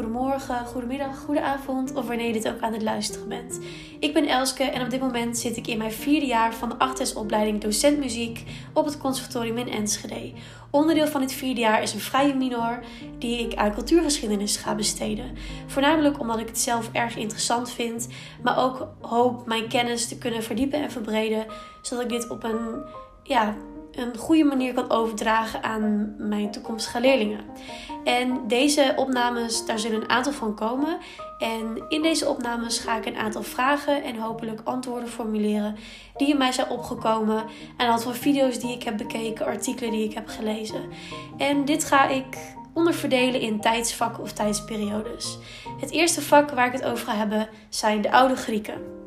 goedemorgen, goedemiddag, goedenavond of wanneer je dit ook aan het luisteren bent. Ik ben Elske en op dit moment zit ik in mijn vierde jaar van de achtesopleiding docent muziek op het conservatorium in Enschede. Onderdeel van dit vierde jaar is een vrije minor die ik aan cultuurgeschiedenis ga besteden. Voornamelijk omdat ik het zelf erg interessant vind, maar ook hoop mijn kennis te kunnen verdiepen en verbreden, zodat ik dit op een ja, een goede manier kan overdragen aan mijn toekomstige leerlingen. En deze opnames, daar zullen een aantal van komen. En in deze opnames ga ik een aantal vragen en hopelijk antwoorden formuleren die in mij zijn opgekomen. Aan de hand video's die ik heb bekeken, artikelen die ik heb gelezen. En dit ga ik onderverdelen in tijdsvakken of tijdsperiodes. Het eerste vak waar ik het over ga hebben zijn de oude Grieken.